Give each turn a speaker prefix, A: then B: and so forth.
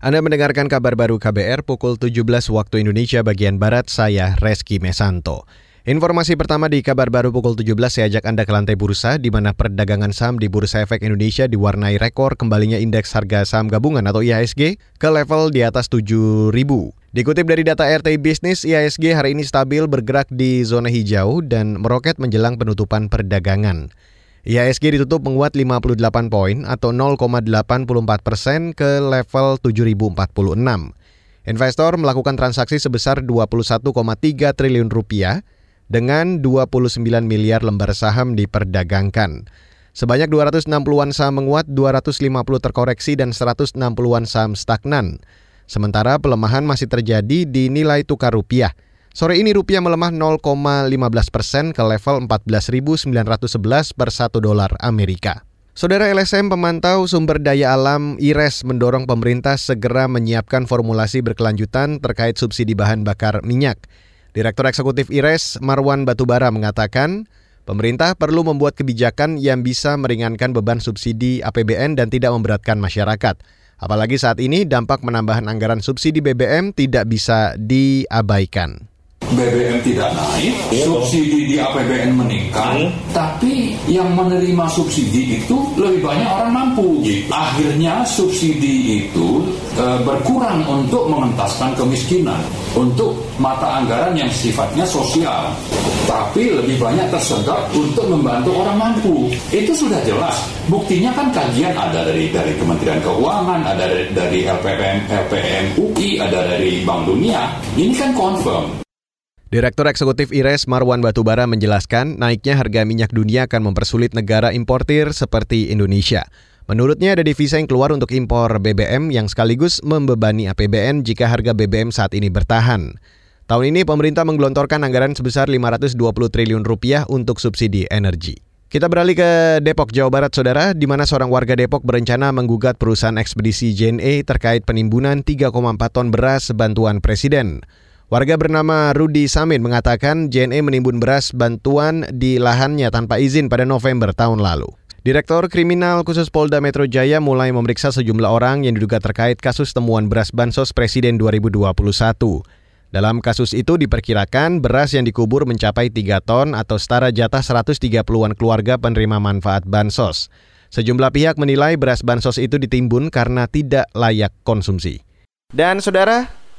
A: Anda mendengarkan kabar baru KBR pukul 17 waktu Indonesia bagian Barat, saya Reski Mesanto. Informasi pertama di kabar baru pukul 17 saya ajak Anda ke lantai bursa di mana perdagangan saham di Bursa Efek Indonesia diwarnai rekor kembalinya indeks harga saham gabungan atau IHSG ke level di atas 7.000. Dikutip dari data RTI Bisnis, IHSG hari ini stabil bergerak di zona hijau dan meroket menjelang penutupan perdagangan. IHSG ditutup menguat 58 poin atau 0,84 persen ke level 7.046. Investor melakukan transaksi sebesar 21,3 triliun rupiah dengan 29 miliar lembar saham diperdagangkan. Sebanyak 260-an saham menguat, 250 terkoreksi dan 160-an saham stagnan. Sementara pelemahan masih terjadi di nilai tukar rupiah – Sore ini rupiah melemah 0,15 persen ke level 14.911 per 1 dolar Amerika. Saudara LSM pemantau sumber daya alam IRES mendorong pemerintah segera menyiapkan formulasi berkelanjutan terkait subsidi bahan bakar minyak. Direktur Eksekutif IRES Marwan Batubara mengatakan, pemerintah perlu membuat kebijakan yang bisa meringankan beban subsidi APBN dan tidak memberatkan masyarakat. Apalagi saat ini dampak penambahan anggaran subsidi BBM tidak bisa diabaikan.
B: BBM tidak naik, subsidi di APBN meningkat, tapi yang menerima subsidi itu lebih banyak orang mampu. Akhirnya subsidi itu e, berkurang untuk mengentaskan kemiskinan, untuk mata anggaran yang sifatnya sosial, tapi lebih banyak tersedot untuk membantu orang mampu. Itu sudah jelas. Buktinya kan kajian ada dari dari Kementerian Keuangan, ada dari, dari LPM, LPM UI, ada dari Bank Dunia. Ini kan confirm.
A: Direktur Eksekutif IRES Marwan Batubara menjelaskan naiknya harga minyak dunia akan mempersulit negara importir seperti Indonesia. Menurutnya ada divisa yang keluar untuk impor BBM yang sekaligus membebani APBN jika harga BBM saat ini bertahan. Tahun ini pemerintah menggelontorkan anggaran sebesar 520 triliun rupiah untuk subsidi energi. Kita beralih ke Depok, Jawa Barat, Saudara, di mana seorang warga Depok berencana menggugat perusahaan ekspedisi JNE terkait penimbunan 3,4 ton beras bantuan Presiden. Warga bernama Rudi Samin mengatakan JNE menimbun beras bantuan di lahannya tanpa izin pada November tahun lalu. Direktur Kriminal Khusus Polda Metro Jaya mulai memeriksa sejumlah orang yang diduga terkait kasus temuan beras bansos Presiden 2021. Dalam kasus itu diperkirakan beras yang dikubur mencapai 3 ton atau setara jatah 130-an keluarga penerima manfaat bansos. Sejumlah pihak menilai beras bansos itu ditimbun karena tidak layak konsumsi. Dan saudara,